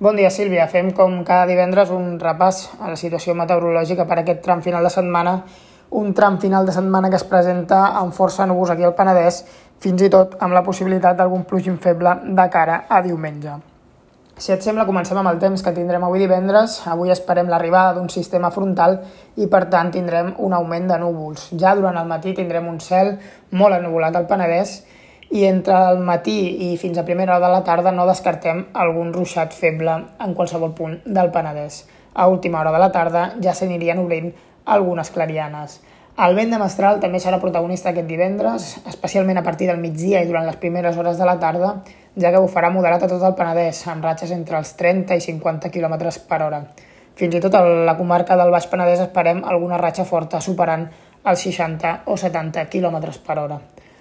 Bon dia, Sílvia. Fem com cada divendres un repàs a la situació meteorològica per aquest tram final de setmana, un tram final de setmana que es presenta amb força núvols aquí al Penedès, fins i tot amb la possibilitat d'algun plugim feble de cara a diumenge. Si et sembla, comencem amb el temps que tindrem avui divendres. Avui esperem l'arribada d'un sistema frontal i, per tant, tindrem un augment de núvols. Ja durant el matí tindrem un cel molt ennuvolat al Penedès i entre el matí i fins a primera hora de la tarda no descartem algun ruixat feble en qualsevol punt del Penedès. A última hora de la tarda ja s'anirien obrint algunes clarianes. El vent de mestral també serà protagonista aquest divendres, especialment a partir del migdia i durant les primeres hores de la tarda, ja que bufarà moderat a tot el Penedès, amb ratxes entre els 30 i 50 km per hora. Fins i tot a la comarca del Baix Penedès esperem alguna ratxa forta superant els 60 o 70 km per hora.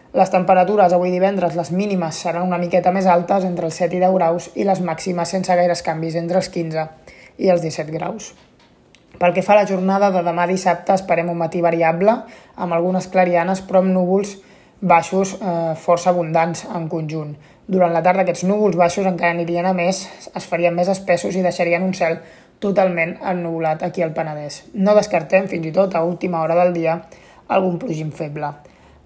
Les temperatures avui divendres, les mínimes, seran una miqueta més altes, entre els 7 i 10 graus, i les màximes sense gaires canvis, entre els 15 i els 17 graus. Pel que fa a la jornada de demà dissabte, esperem un matí variable, amb algunes clarianes, però amb núvols baixos eh, força abundants en conjunt. Durant la tarda aquests núvols baixos encara anirien a més, es farien més espessos i deixarien un cel totalment ennuvolat aquí al Penedès. No descartem, fins i tot a última hora del dia, algun plogim feble.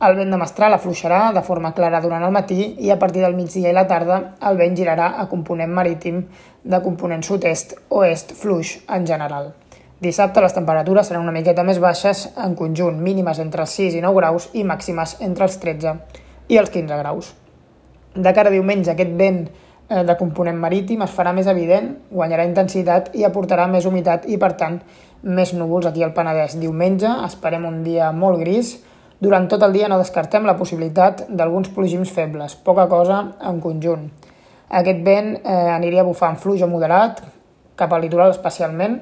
El vent de mestral afluixarà de forma clara durant el matí i a partir del migdia i la tarda el vent girarà a component marítim de component sud-est o est fluix en general. Dissabte les temperatures seran una miqueta més baixes en conjunt, mínimes entre els 6 i 9 graus i màximes entre els 13 i els 15 graus. De cara a diumenge aquest vent eh, de component marítim es farà més evident, guanyarà intensitat i aportarà més humitat i, per tant, més núvols aquí al Penedès. Diumenge esperem un dia molt gris, durant tot el dia no descartem la possibilitat d'alguns plogims febles, poca cosa en conjunt. Aquest vent eh, aniria bufant fluix o moderat, cap al litoral especialment,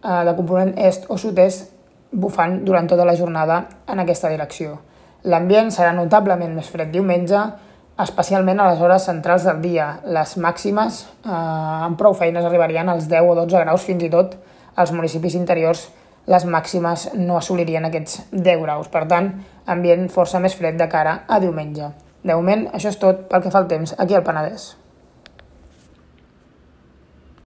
eh, de component est o sud-est, bufant durant tota la jornada en aquesta direcció. L'ambient serà notablement més fred diumenge, especialment a les hores centrals del dia. Les màximes eh, amb prou feines arribarien als 10 o 12 graus, fins i tot als municipis interiors les màximes no assolirien aquests 10 graus. Per tant, ambient força més fred de cara a diumenge. De moment, això és tot pel que fa al temps aquí al Penedès.